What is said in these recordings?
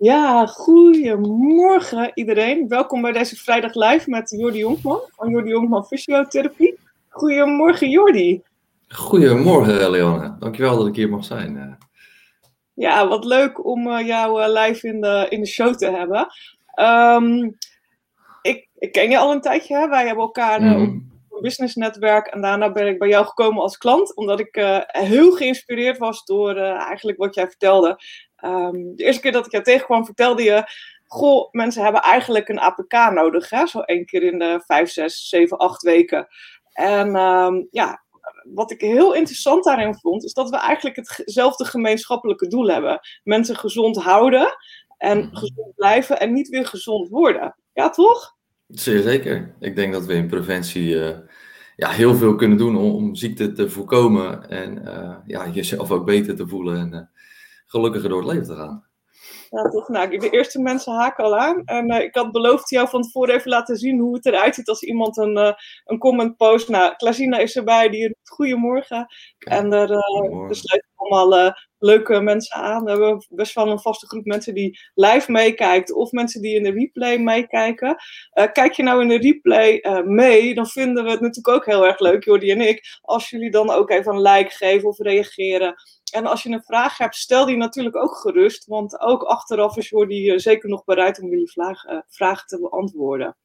Ja, goedemorgen iedereen. Welkom bij deze vrijdag live met Jordi Jonkman van Jordi Jonkman Fysiotherapie. Goedemorgen Jordi. Goedemorgen Leone, dankjewel dat ik hier mag zijn. Eh. Ja, wat leuk om uh, jou uh, live in de, in de show te hebben. Um, ik, ik, ken je al een tijdje, hè? wij hebben elkaar mm. op een businessnetwerk en daarna ben ik bij jou gekomen als klant, omdat ik heel geïnspireerd was door eigenlijk wat jij vertelde. Um, de eerste keer dat ik jou tegenkwam, vertelde je. Goh, mensen hebben eigenlijk een APK nodig. Hè? Zo één keer in de vijf, zes, zeven, acht weken. En um, ja, wat ik heel interessant daarin vond, is dat we eigenlijk hetzelfde gemeenschappelijke doel hebben. Mensen gezond houden en mhm. gezond blijven en niet weer gezond worden. Ja, toch? Zeer zeker. Ik denk dat we in preventie uh, ja, heel veel kunnen doen om, om ziekte te voorkomen en uh, ja, jezelf ook beter te voelen. En, uh, gelukkiger door het leven te gaan. Ja, toch. Nou, de eerste mensen haken al aan. En uh, ik had beloofd jou van tevoren even laten zien hoe het eruit ziet als iemand een, uh, een comment post. Nou, Klasina is erbij, die roept goedemorgen. en er, uh, er sluiten allemaal leuke mensen aan. We hebben best wel een vaste groep mensen die live meekijkt. Of mensen die in de replay meekijken. kijk je nou in de replay mee, dan vinden we het natuurlijk ook heel erg leuk, Jordi en ik. Als jullie dan ook even een like geven of reageren en als je een vraag hebt, stel die natuurlijk ook gerust. Want ook achteraf is Jordi zeker nog bereid om jullie vragen te beantwoorden.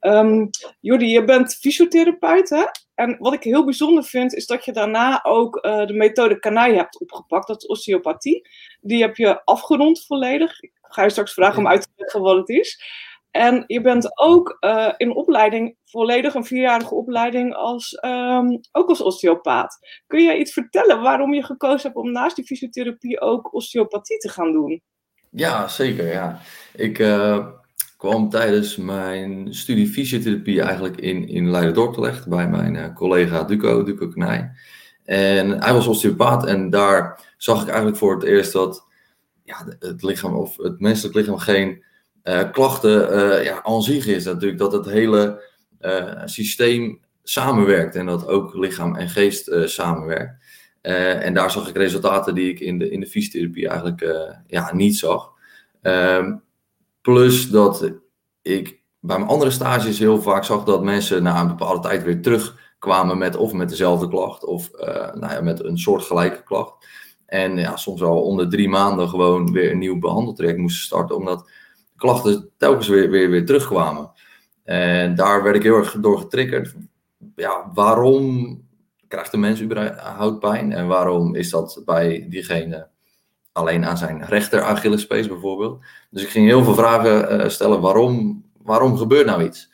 Um, Jordi, je bent fysiotherapeut, hè? En wat ik heel bijzonder vind, is dat je daarna ook uh, de methode Kanai hebt opgepakt. Dat is osteopathie. Die heb je afgerond volledig. Ik ga je straks vragen om uit te leggen wat het is. En je bent ook uh, in opleiding, volledig een vierjarige opleiding, als, um, ook als osteopaat. Kun je iets vertellen waarom je gekozen hebt om naast die fysiotherapie ook osteopathie te gaan doen? Ja, zeker. Ja. Ik uh, kwam tijdens mijn studie fysiotherapie eigenlijk in, in Leiden-Dorp terecht bij mijn uh, collega Duco, Duco Knij. En hij was osteopaat en daar zag ik eigenlijk voor het eerst dat ja, het lichaam of het menselijk lichaam geen uh, klachten uh, ja, aan zich is natuurlijk dat het hele systeem samenwerkt en dat ook lichaam en geest samenwerkt. en daar zag ik resultaten die ik in de, in de fysiotherapie eigenlijk ja, niet zag. Ehm, plus dat ik bij mijn andere stages heel vaak zag dat mensen na een bepaalde tijd weer terugkwamen met of met dezelfde klacht of nou ja, met een soortgelijke klacht. En ja, soms al onder drie maanden gewoon weer een nieuw behandeltraject moesten starten, omdat klachten telkens weer, weer, weer terugkwamen. En daar werd ik heel erg door getriggerd. Ja, waarom krijgt de mens überhaupt pijn? En waarom is dat bij diegene alleen aan zijn rechter Achillespees bijvoorbeeld? Dus ik ging heel veel vragen uh, stellen. Waarom, waarom gebeurt nou iets?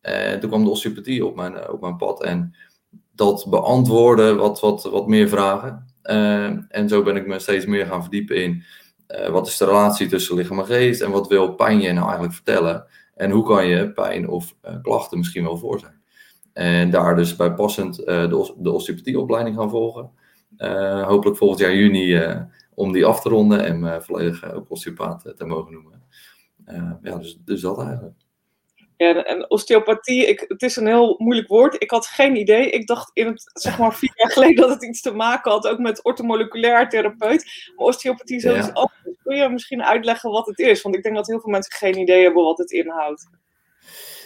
En toen kwam de osteopathie op mijn, op mijn pad. En dat beantwoordde wat, wat, wat meer vragen. Uh, en zo ben ik me steeds meer gaan verdiepen in uh, wat is de relatie tussen lichaam en geest en wat wil pijn je nou eigenlijk vertellen? En hoe kan je pijn of uh, klachten misschien wel voor zijn? En daar dus bij passend uh, de, de osteopathieopleiding gaan volgen. hopelijk volgend jaar juni om die af te ronden en me volledig ook osteopaat te mogen noemen. ja, dus, dus dat eigenlijk. Ja, en osteopathie, ik, het is een heel moeilijk woord. Ik had geen idee. Ik dacht in het, zeg maar vier jaar geleden dat het iets te maken had, ook met ortomoleculair therapeut. Maar osteopathie is zoiets ja. anders. Kun je misschien uitleggen wat het is? Want ik denk dat heel veel mensen geen idee hebben wat het inhoudt.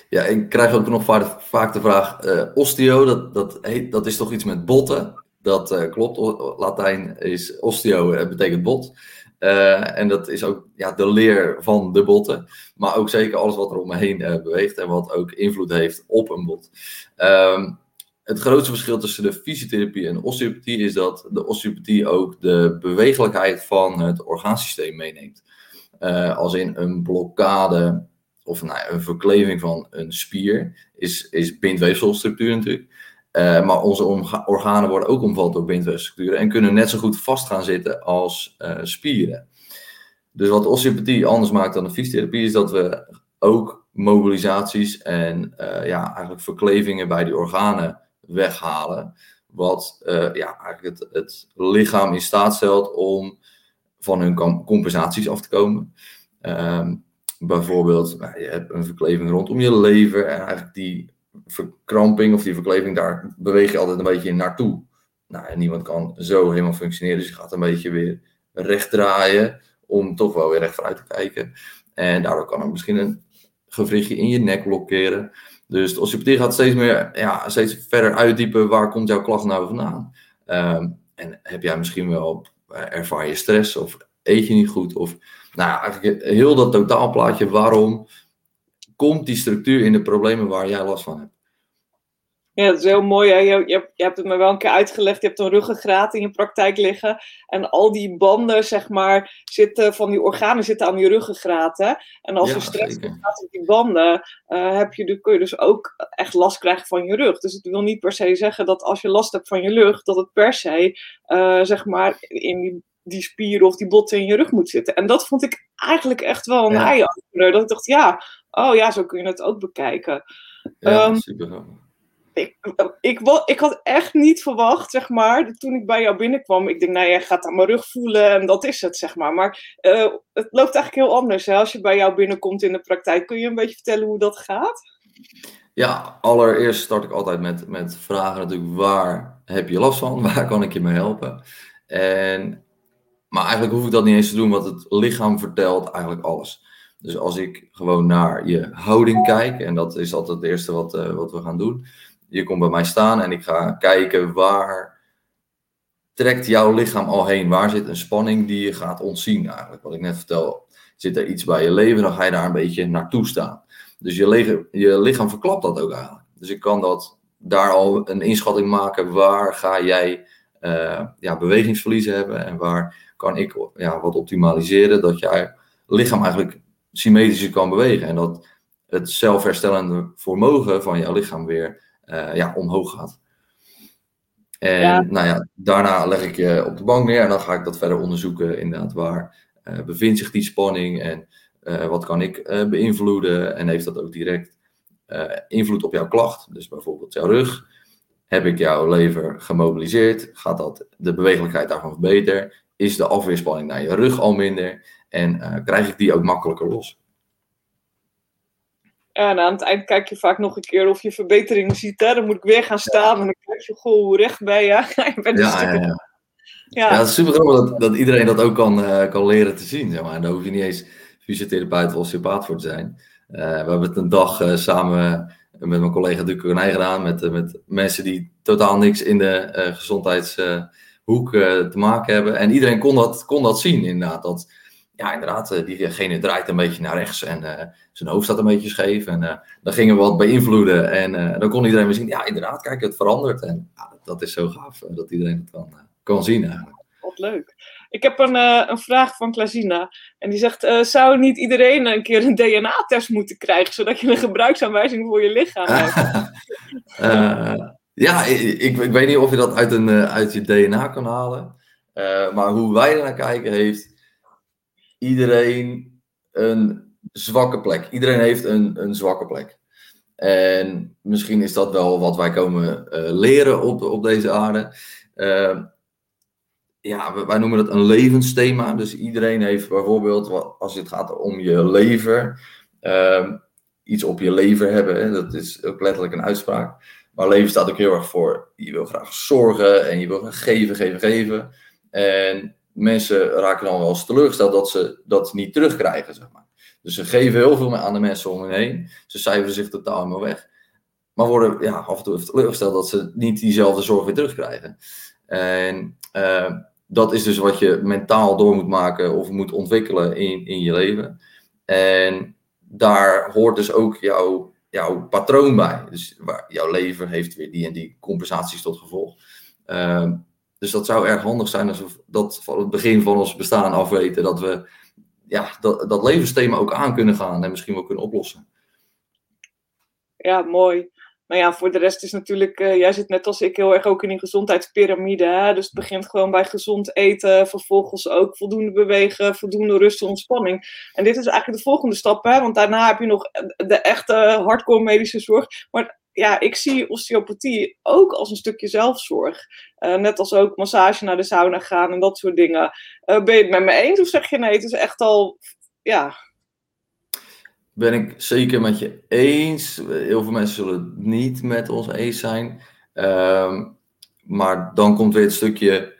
Ja, ik krijg ook nog vaak de vraag, uh, osteo, dat, dat, heet, dat is toch iets met botten? Dat uh, klopt, Latijn is osteo, uh, betekent bot. Uh, en dat is ook ja, de leer van de botten. Maar ook zeker alles wat er om me heen beweegt en wat ook invloed heeft op een bot. Um, het grootste verschil tussen de fysiotherapie en osteopathie is dat de osteopathie ook de bewegelijkheid van het orgaansysteem meeneemt. Als in een blokkade of nou een verkleving van een spier is, is bindweefselstructuur natuurlijk. Uh, maar onze organen worden ook omvat door bindweefselstructuren en kunnen net zo goed vast gaan zitten als uh, spieren. Dus wat osteopathie anders maakt dan de fysiotherapie is dat we ook mobilisaties en uh, ja, eigenlijk verklevingen bij die organen weghalen. Wat ja, eigenlijk het, het, lichaam in staat stelt om van hun compensaties af te komen. Ehm, bijvoorbeeld, nou, je hebt een verkleving rondom je lever en eigenlijk die verkramping of die verkleving, daar beweeg je altijd een beetje naartoe. Nou, en niemand kan zo helemaal functioneren, dus je gaat een beetje weer recht draaien om toch wel weer recht vooruit te kijken. En daardoor kan er misschien een gewrichtje in je nek blokkeren. Dus de osteopathie gaat steeds meer, ja, steeds verder uitdiepen waar komt jouw klacht nou vandaan. Um, en heb jij misschien wel, ervaar je stress of eet je niet goed? Of nou eigenlijk heel dat totaalplaatje, waarom komt die structuur in de problemen waar jij last van hebt? Ja, dat is heel mooi. Hè? Je, je, je, hebt het me wel een keer uitgelegd. Je hebt een ruggengraat in je praktijk liggen. En al die banden, zeg maar, zitten, van die organen zitten aan je ruggengraat. Hè? En als ja, er stress gaat op die banden, uh, heb je, kun je dus ook echt last krijgen van je rug. Dus het wil niet per se zeggen dat als je last hebt van je rug, dat het per se, uh, zeg maar, in die die spieren of die botten in je rug moet zitten. En dat vond ik eigenlijk echt wel een ja. eye-opener. Dat ik dacht, ja, oh ja, zo kun je het ook bekijken. Ja, um, super ik, ik, ik, had echt niet verwacht, zeg maar, toen ik bij jou binnenkwam. Ik denk, nou, jij gaat aan mijn rug voelen en dat is het, zeg maar. Maar uh, het loopt eigenlijk heel anders. Hè? Als je bij jou binnenkomt in de praktijk, kun je een beetje vertellen hoe dat gaat? Ja, allereerst start ik altijd met, met vragen natuurlijk, waar heb je last van? Waar kan ik je mee helpen? En, maar eigenlijk hoef ik dat niet eens te doen, want het lichaam vertelt eigenlijk alles. Dus als ik gewoon naar je houding kijk, en dat is altijd het eerste wat, uh, wat we gaan doen je komt bij mij staan en ik ga kijken waar trekt jouw lichaam al heen? Waar zit een spanning die je gaat ontzien eigenlijk? Wat ik net vertel, zit er iets bij je leven, dan ga je daar een beetje naartoe staan. Dus je, lichaam, je lichaam verklapt dat ook eigenlijk. Dus ik kan dat daar al een inschatting maken, waar ga jij uh, ja, bewegingsverliezen hebben en waar kan ik ja, wat optimaliseren, dat jij lichaam eigenlijk symmetrisch kan bewegen en dat het zelfherstellende vermogen van jouw lichaam weer uh, ja, omhoog gaat. En nou ja, daarna leg ik je op de bank neer en dan ga ik dat verder onderzoeken. Inderdaad, waar uh, bevindt zich die spanning en uh, wat kan ik beïnvloeden? En heeft dat ook direct invloed op jouw klacht? Dus bijvoorbeeld jouw rug. Heb ik jouw lever gemobiliseerd? Gaat dat de bewegelijkheid daarvan verbeteren? Is de afweerspanning naar je rug al minder? En krijg ik die ook makkelijker los? En aan het eind kijk je vaak nog een keer of je verbeteringen ziet. Hè? Dan moet ik weer gaan staan en dan kijk je, goh, hoe recht ben je? ja, ja, ja. ja. ja, het is super grappig dat, dat iedereen dat ook kan, uh, kan leren te zien. Zeg maar. En daar hoef je niet eens fysiotherapeut of osteopaat voor te zijn. Uh, we hebben het een dag samen met mijn collega Duke Konij gedaan. Met, met mensen die totaal niks in de gezondheidshoek te maken hebben. En iedereen kon dat, kon dat zien inderdaad. Dat, ja, inderdaad, eh, diegene draait een beetje naar rechts en uh, zijn hoofd staat een beetje scheef. En uh, dan gingen we wat beïnvloeden en dan kon iedereen weer zien, ja, inderdaad, kijk, het verandert. En dat is zo gaaf dat iedereen het kan, kan zien eigenlijk. Wat leuk. Ik heb een, een vraag van Klazina. En die zegt, zou niet iedereen een keer een DNA-test moeten krijgen, zodat je een gebruiksaanwijzing voor je lichaam hebt? ja, ik, ik, ik, weet niet of je dat uit, een, uit je DNA kan halen. maar hoe wij er naar kijken heeft iedereen een zwakke plek. Iedereen heeft een, een zwakke plek. En misschien is dat wel wat wij komen uh, leren op, op deze aarde. Uh, ja, wij noemen het een levensthema. Dus iedereen heeft bijvoorbeeld, als het gaat om je lever, uh, iets op je lever hebben. Dat is ook letterlijk een uitspraak. Maar leven staat ook heel erg voor, je wil graag zorgen en je wil geven, geven, geven. En mensen raken dan wel eens teleurgesteld dat ze dat niet terugkrijgen, zeg maar. Dus ze geven heel veel aan de mensen om hen heen. Ze cijferen zich totaal helemaal weg. Maar worden ja, af en toe teleurgesteld dat ze niet diezelfde zorg weer terugkrijgen. En uh, dat is dus wat je mentaal door moet maken of moet ontwikkelen in, in je leven. En daar hoort dus ook jouw, jouw patroon bij. Dus jouw lever heeft weer die en die compensaties tot gevolg. Uh, dus dat zou erg handig zijn als we dat van het begin van ons bestaan af weten. Dat we ja, dat, dat levensthema ook aan kunnen gaan en misschien wel kunnen oplossen. Ja, mooi. Nou ja, voor de rest is natuurlijk, uh, jij zit net als ik heel erg ook in die gezondheidspyramide. Hè? Dus het begint gewoon bij gezond eten, vervolgens ook voldoende bewegen, voldoende rust en ontspanning. En dit is eigenlijk de volgende stap, want daarna heb je nog de echte hardcore medische zorg. Maar ja, ik zie osteopathie ook als een stukje zelfzorg. Uh, net als ook massage naar de sauna gaan en dat soort dingen. Uh, ben je het met me eens of zeg je nee, het is echt al, ja... Ben ik zeker met je eens. Heel veel mensen zullen het niet met ons eens zijn. Um, maar dan komt weer het stukje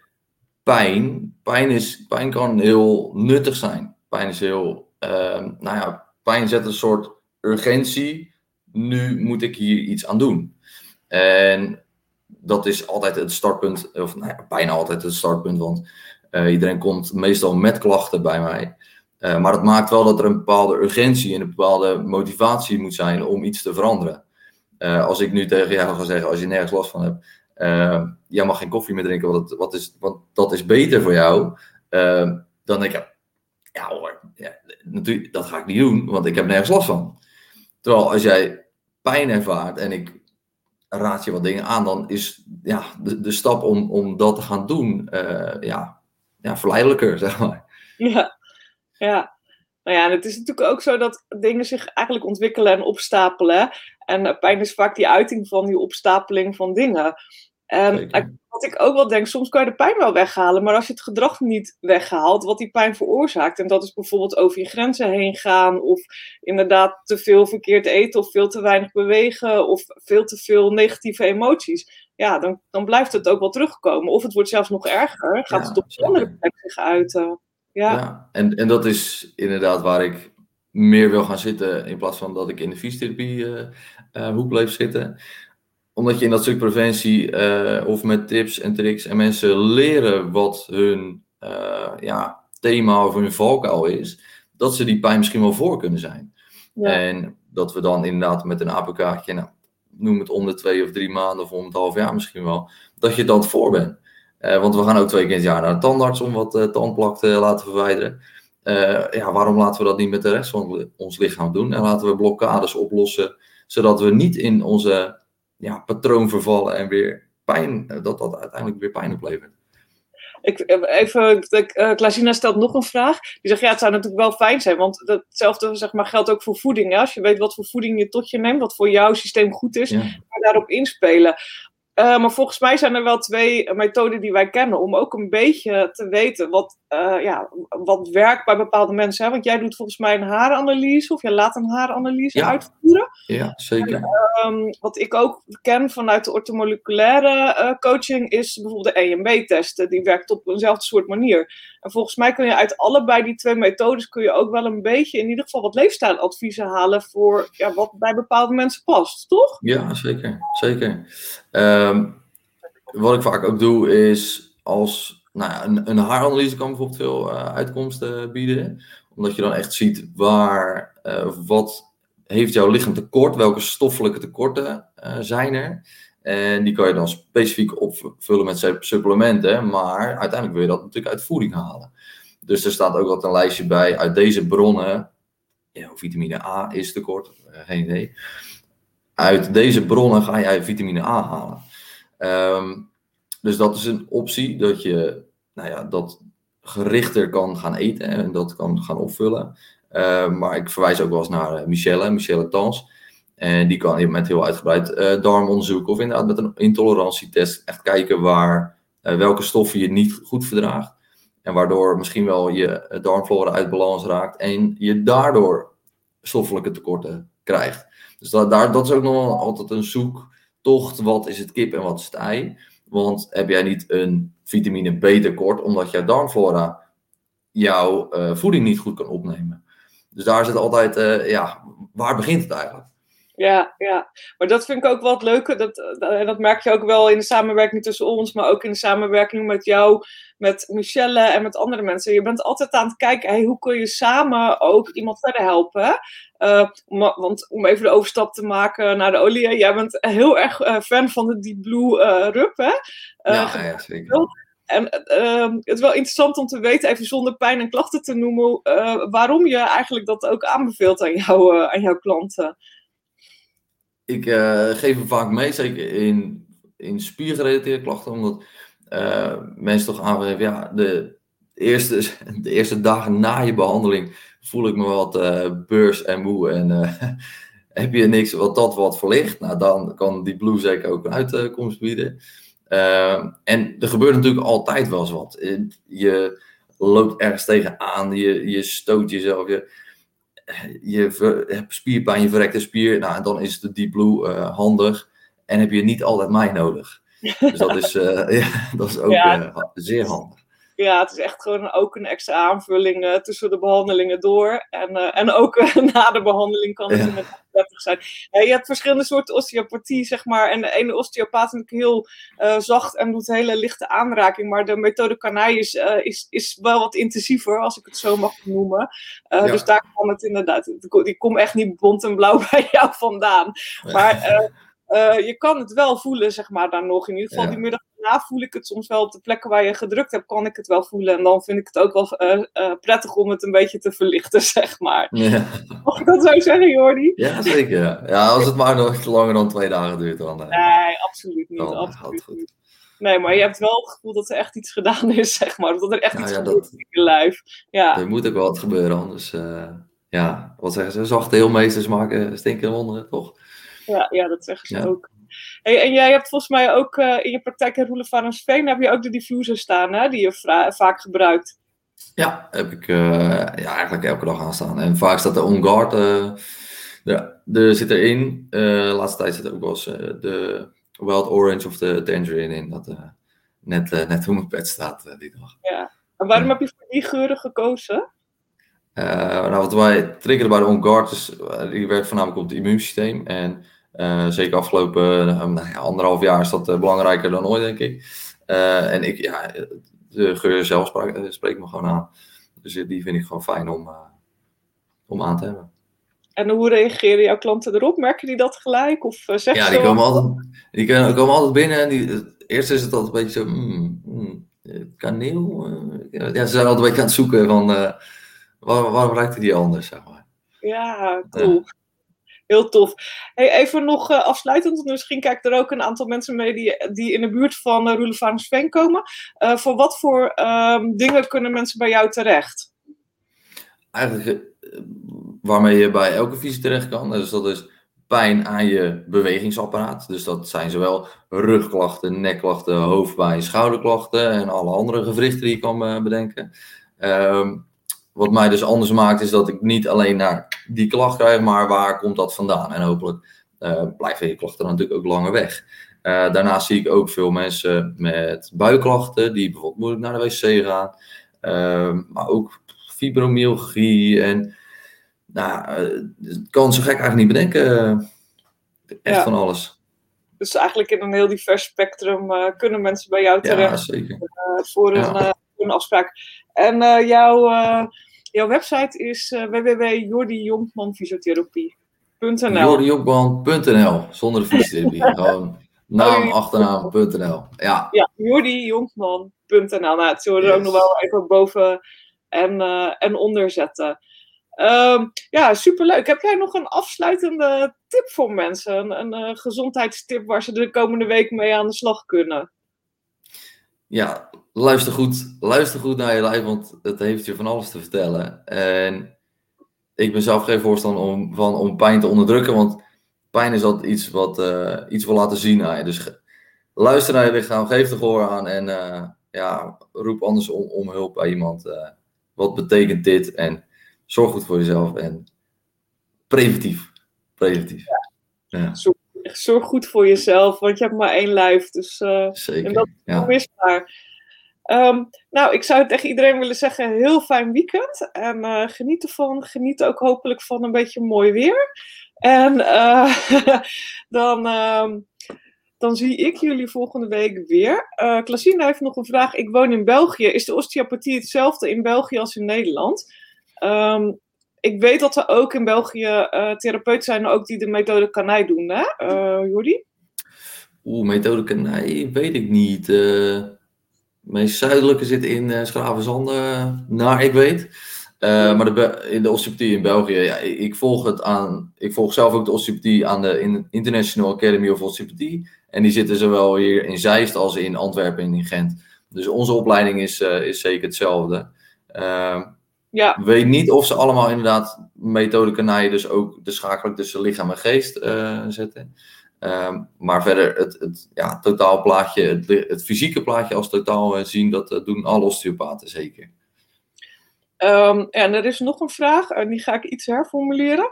pijn. pijn, is, pijn kan heel nuttig zijn. Pijn is heel, ehm, nou ja, pijn zet een soort urgentie. Nu moet ik hier iets aan doen. En dat is altijd het startpunt, of nou ja, bijna altijd het startpunt, want uh, iedereen komt meestal met klachten bij mij. Uh, maar het maakt wel dat er een bepaalde urgentie en een bepaalde motivatie moet zijn om iets te veranderen. Uh, als ik nu tegen jou ga zeggen, als je nergens last van hebt, jij mag geen koffie meer drinken, want, het, wat is, want dat is beter voor jou. dan denk ik, ja hoor, ja, natuurlijk, dat ga ik niet doen, want ik heb nergens last van. Terwijl als jij pijn ervaart en ik raad je wat dingen aan, dan is ja, de, de stap om, om dat te gaan doen uh, ja, ja, verleidelijker, zeg maar. Ja, ja. Nou ja, het is natuurlijk ook zo dat dingen zich eigenlijk ontwikkelen en opstapelen. En uh, pijn is vaak die uiting van die opstapeling van dingen. En wat ik ook wel denk, soms kan je de pijn wel weghalen, maar als je het gedrag niet weghaalt, wat die pijn veroorzaakt, en dat is bijvoorbeeld over je grenzen heen gaan, of inderdaad te veel verkeerd eten, of veel te weinig bewegen, of veel te veel negatieve emoties, ja, dan, dan blijft het ook wel terugkomen. Of het wordt zelfs nog erger, gaat het op een andere plek zich uiten. Ja. ja, en, en dat is inderdaad waar ik meer wil gaan zitten, in plaats van dat ik in de fysiotherapie uh, uh, hoek bleef zitten omdat je in dat stuk preventie uh, of met tips en tricks en mensen leren wat hun uh, ja, thema of hun valkuil is, dat ze die pijn misschien wel voor kunnen zijn. Ja. En dat we dan inderdaad met een APK, nou, noem het om de twee of drie maanden of om het half jaar misschien wel, dat je dan voor bent. Uh, want we gaan ook twee keer in het jaar naar de tandarts om wat tandplak te laten verwijderen. ja, waarom laten we dat niet met de rest van ons lichaam doen? En laten we blokkades oplossen, zodat we niet in onze ja, patroon vervallen en weer pijn, eh, dat dat uiteindelijk weer pijn oplevert. Ik, eh, even, uh, stelt nog een vraag. Die zegt, ja, het zou natuurlijk wel fijn zijn, want hetzelfde zeg maar, geldt ook voor voeding. Hè? Als je weet wat voor voeding je tot je neemt, wat voor jouw systeem goed is, ja. daarop inspelen. Uh, maar volgens mij zijn er wel twee methoden die wij kennen om ook een beetje te weten wat, uh, ja, wat werkt bij bepaalde mensen. Hè? Want jij doet volgens mij een haaranalyse of jij laat een haaranalyse ja. Ja, zeker. En, um, wat ik ook ken vanuit de ortomoleculaire uh, coaching is bijvoorbeeld de EMB-testen. Die werkt op eenzelfde soort manier. En volgens mij kun je uit allebei die twee methodes kun je ook wel een beetje in ieder geval wat leefstijladviezen halen voor ja, wat bij bepaalde mensen past, toch? Ja, zeker. zeker. Um, wat ik vaak ook doe is als nou ja, een, een haaranalyse kan bijvoorbeeld veel uh, uitkomsten bieden. Omdat je dan echt ziet waar, uh, wat heeft jouw lichaam tekort, welke stoffelijke tekorten uh, zijn er. En die kan je dan specifiek opvullen met supplementen, maar uiteindelijk wil je dat natuurlijk uit voeding halen. Dus er staat ook wat een lijstje bij uit deze bronnen. Ja, vitamine A is tekort, geen idee. Uit deze bronnen ga jij vitamine A halen. Um, dus dat is een optie, dat je nou ja, dat gerichter kan gaan eten en dat kan gaan opvullen. Uh, maar ik verwijs ook wel eens naar uh, Michelle, Michelle Tans. En die kan met heel uitgebreid uh, darmonderzoek of inderdaad met een intolerantietest echt kijken waar, welke stoffen je niet goed verdraagt. En waardoor misschien wel je darmflora uit balans raakt en je daardoor stoffelijke tekorten krijgt. Dus dat, daar, dat is ook nog altijd een zoektocht. Wat is het kip en wat is het ei? Want heb jij niet een vitamine B tekort omdat jouw darmflora jouw voeding niet goed kan opnemen? Dus daar zit altijd, uh, ja, waar begint het eigenlijk? Ja, ja, maar dat vind ik ook wel het leuke. Dat, dat, dat merk je ook wel in de samenwerking tussen ons, maar ook in de samenwerking met jou, met Michelle en met andere mensen. Je bent altijd aan het kijken, hey, hoe kun je samen ook iemand verder helpen? Uh, want om even de overstap te maken naar de olie, jij bent heel erg fan van de Deep Blue uh, Rub, hè? ja, ja, zeker. En ehm, het is wel interessant om te weten, even zonder pijn en klachten te noemen, waarom je eigenlijk dat ook aanbeveelt aan, jou, aan jouw klanten ik uh, geef hem vaak mee, zeker in, in spiergerelateerde klachten, omdat mensen toch aangeven, ja, de eerste, de eerste dagen na je behandeling voel ik me wat beurs en moe en heb je niks wat dat wat verlicht, nou dan kan die blue zeker ook een uitkomst bieden. En er gebeurt natuurlijk altijd wel eens wat. Je loopt ergens tegenaan, je, je stoot jezelf, je, je hebt spierpijn, je verrekte spier. Nou, en dan is de Deep Blue uh, handig. En heb je niet altijd mij nodig. Dus dat is, uh, ja, dat is ook zeer handig. Ja, het is echt gewoon ook een extra aanvulling uh, tussen de behandelingen door. En, uh, en ook uh, na de behandeling kan het ja. inderdaad prettig zijn. je hebt verschillende soorten osteopathie, zeg maar. En de ene osteopaat is heel zacht en doet hele lichte aanraking. Maar de methode Kanai is, is, is wel wat intensiever, als ik het zo mag noemen. Ja. Dus daar kan het inderdaad... Die komt echt niet bont en blauw bij jou vandaan. Maar... Uh, je kan het wel voelen, zeg maar, dan nog. In ieder geval, ja. die middag daarna voel ik het soms wel op de plekken waar je gedrukt hebt, kan ik het wel voelen. En dan vind ik het ook wel uh, uh, prettig om het een beetje te verlichten, zeg maar. Ja. Mag ik dat zo zeggen, Jordi? Ja, zeker. Ja. als het maar nog langer dan twee dagen duurt, dan... nee, absoluut niet. Dan, absoluut niet. Nee, maar je hebt wel het gevoel dat er echt iets gedaan is, zeg maar. Dat er echt nou, iets ja, gebeurt dat, in je lijf. Ja. Er moet ook wel wat gebeuren, anders... ja, wat zeggen ze? Zachte heelmeesters maken stinkende wonderen, toch? Ja, ja, dat zeggen ze ja. ook. Hey, en jij hebt volgens mij ook uh, in je praktijk in Roelevarensveen heb je ook de diffuser staan, hè, die je vaak gebruikt. Ja, heb ik uh, ja, eigenlijk elke dag aan staan. En vaak staat de On Guard, uh, de, de zit erin. de laatste tijd zit er ook wel eens de Wild Orange of de Tangerine in. Dat net, net hoe mijn pet staat die dag. Ja. En waarom heb je voor die geuren gekozen? nou, wat wij triggeren bij de On Guard, is, die werkt voornamelijk op het immuunsysteem. En uh, zeker afgelopen uh, nou ja, anderhalf jaar is dat uh, belangrijker dan ooit, denk ik. en ik, ja, de geur zelf spreekt spreek me gewoon aan. Dus die vind ik gewoon fijn om, om aan te hebben. En hoe reageren jouw klanten erop? Merken die dat gelijk? Of zeg ja, die komen, altijd, die komen altijd binnen en die, eerst is het altijd een beetje zo, mm, mm, kaneel. ja, ze zijn altijd een beetje aan het zoeken van, waar, waarom ruikt die anders, zeg maar. Ja, cool. Heel tof. Even nog uh, afsluitend, misschien kijken er ook een aantal mensen mee die, die in de buurt van uh, Roelevarensveen komen. Uh, voor wat voor um, dingen kunnen mensen bij jou terecht? Eigenlijk waarmee je bij elke visie terecht kan. Dus dat is pijn aan je bewegingsapparaat. Dus dat zijn zowel rugklachten, nekklachten, hoofdpijn, schouderklachten en alle andere gewrichten die je kan bedenken. Um, wat mij dus anders maakt, is dat ik niet alleen naar die klacht krijg, maar waar komt dat vandaan? En hopelijk uh, blijven die klachten natuurlijk ook langer weg. Uh, daarnaast zie ik ook veel mensen met buikklachten, die bijvoorbeeld moeilijk naar de wc gaan. Uh, maar ook fibromyalgie en nou, uh, kan zo gek eigenlijk niet bedenken. Echt ja. van alles. Dus eigenlijk in een heel divers spectrum kunnen mensen bij jou terecht. Ja, voor een, ja. een afspraak. En uh, jouw, uh, jouw website is uh, www.jordijonkmanfysiotherapie.nl jordijonkman.nl Zonder de fysiotherapie. Gewoon naam, oh, achternaam.nl Ja, ja jordijonkman.nl Nou, het zullen we er ook nog wel even boven en, en onder zetten. Um, ja, superleuk. Heb jij nog een afsluitende tip voor mensen? Een, een gezondheidstip waar ze de komende week mee aan de slag kunnen? Ja, luister goed, luister goed naar je lijf, want het heeft je van alles te vertellen. En ik ben zelf geen voorstander om, van, om pijn te onderdrukken, want pijn is altijd iets wat uh, iets wil laten zien aan je. Dus luister naar je lichaam, geef er gehoor aan en uh, ja, roep anders om, om hulp bij iemand. Uh, wat betekent dit? En zorg goed voor jezelf en preventief. Preventief. Ja. ja. Zorg, zorg, goed voor jezelf, want je hebt maar één lijf. Dus, Zeker. En dat is ja. onmisbaar. Um, nou, ik zou tegen iedereen willen zeggen: heel fijn weekend. En uh, geniet ervan. Geniet ook hopelijk van een beetje mooi weer. En uh, dan, uh, dan zie ik jullie volgende week weer. Uh, Klasine heeft nog een vraag. Ik woon in België. Is de osteopathie hetzelfde in België als in Nederland? Um, ik weet dat er ook in België therapeuten zijn ook die de methode Kanai doen, hè, Jordi? Oeh, methode Kanai weet ik niet. Meest zuidelijke zit in uh, Schravenzande, naar ik weet. Uh, maar de, in de osteopathie in België, ja, ik volg het aan. Ik volg zelf ook de osteopathie aan de International Academy of Osteopathie. En die zitten zowel hier in Zeist als in Antwerpen en in Gent. Dus onze opleiding is, uh, is zeker hetzelfde. Uh, ja. weet niet of ze allemaal inderdaad methode kanaaien, dus ook de schakeling tussen lichaam en geest zetten. Um, maar verder, het, het ja, totaalplaatje, het, het, fysieke plaatje als totaal uh, zien, dat uh, doen alle osteopaten zeker. Um, en er is nog een vraag, en die ga ik iets herformuleren.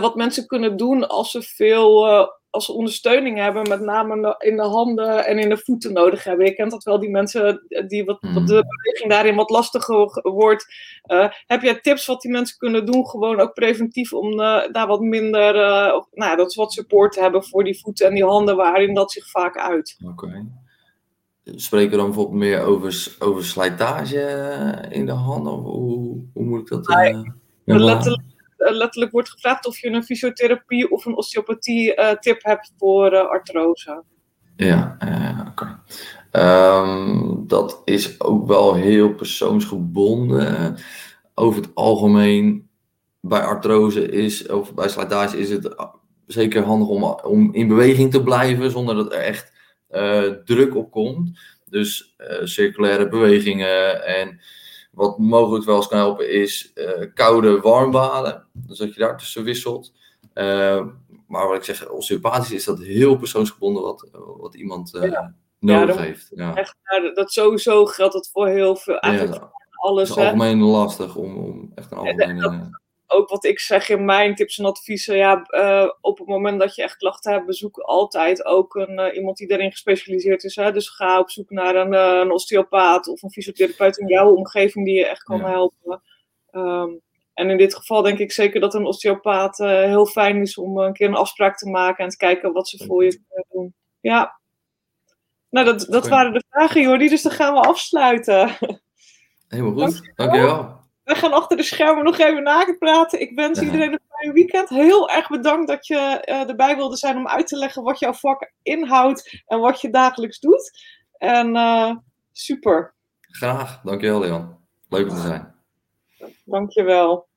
Wat mensen kunnen doen als ze veel als ze ondersteuning hebben, met name in de handen en in de voeten nodig hebben. Je kent dat wel, die mensen die wat, wat de beweging daarin wat lastiger wordt. Uh, heb jij tips wat die mensen kunnen doen, gewoon ook preventief, om uh, daar wat minder, uh, nou, dat ze wat support hebben voor die voeten en die handen, waarin dat zich vaak uit? Oké. Okay. Spreken we dan bijvoorbeeld meer over, over slijtage in de handen? Hoe, hoe moet ik dat... Nee, letterlijk eh, letterlijk wordt gevraagd of je een fysiotherapie of een osteopathie uh, tip hebt voor uh, artrose. Ja, oké. Um, dat is ook wel heel persoonsgebonden. Over het algemeen, bij artrose is, of bij slijtage is het zeker handig om, om in beweging te blijven zonder dat er echt druk op komt. Dus circulaire bewegingen en wat mogelijk wel eens kan helpen is uh, koude warmbaden. Dus dat je daar tussen wisselt. Uh, maar wat ik zeg, osteopathisch is dat heel persoonsgebonden wat, wat iemand ja. nodig ja, heeft. Ja. Echt, nou, dat sowieso geldt dat voor heel veel. Eigenlijk alles. Het is algemeen lastig om, om echt een algemene ook wat ik zeg in mijn tips en adviezen, ja, uh, op het moment dat je echt klachten hebt, bezoek altijd ook een, uh, iemand die daarin gespecialiseerd is. Hè? Dus ga op zoek naar een, uh, een osteopaat of een fysiotherapeut in jouw omgeving die je echt kan ja. helpen. Um, en in dit geval denk ik zeker dat een osteopaat heel fijn is om een keer een afspraak te maken en te kijken wat ze voor je kunnen doen. Ja. Nou, dat, dat waren de vragen, Jordi, dus dan gaan we afsluiten. Helemaal goed, dankjewel. dankjewel we gaan achter de schermen nog even napraten. Ik wens iedereen een fijn weekend. Heel erg bedankt dat je uh, erbij wilde zijn om uit te leggen wat jouw vak inhoudt en wat je dagelijks doet. En uh, super. Graag. Dankjewel, Leon. Leuk om te zijn. Dankjewel.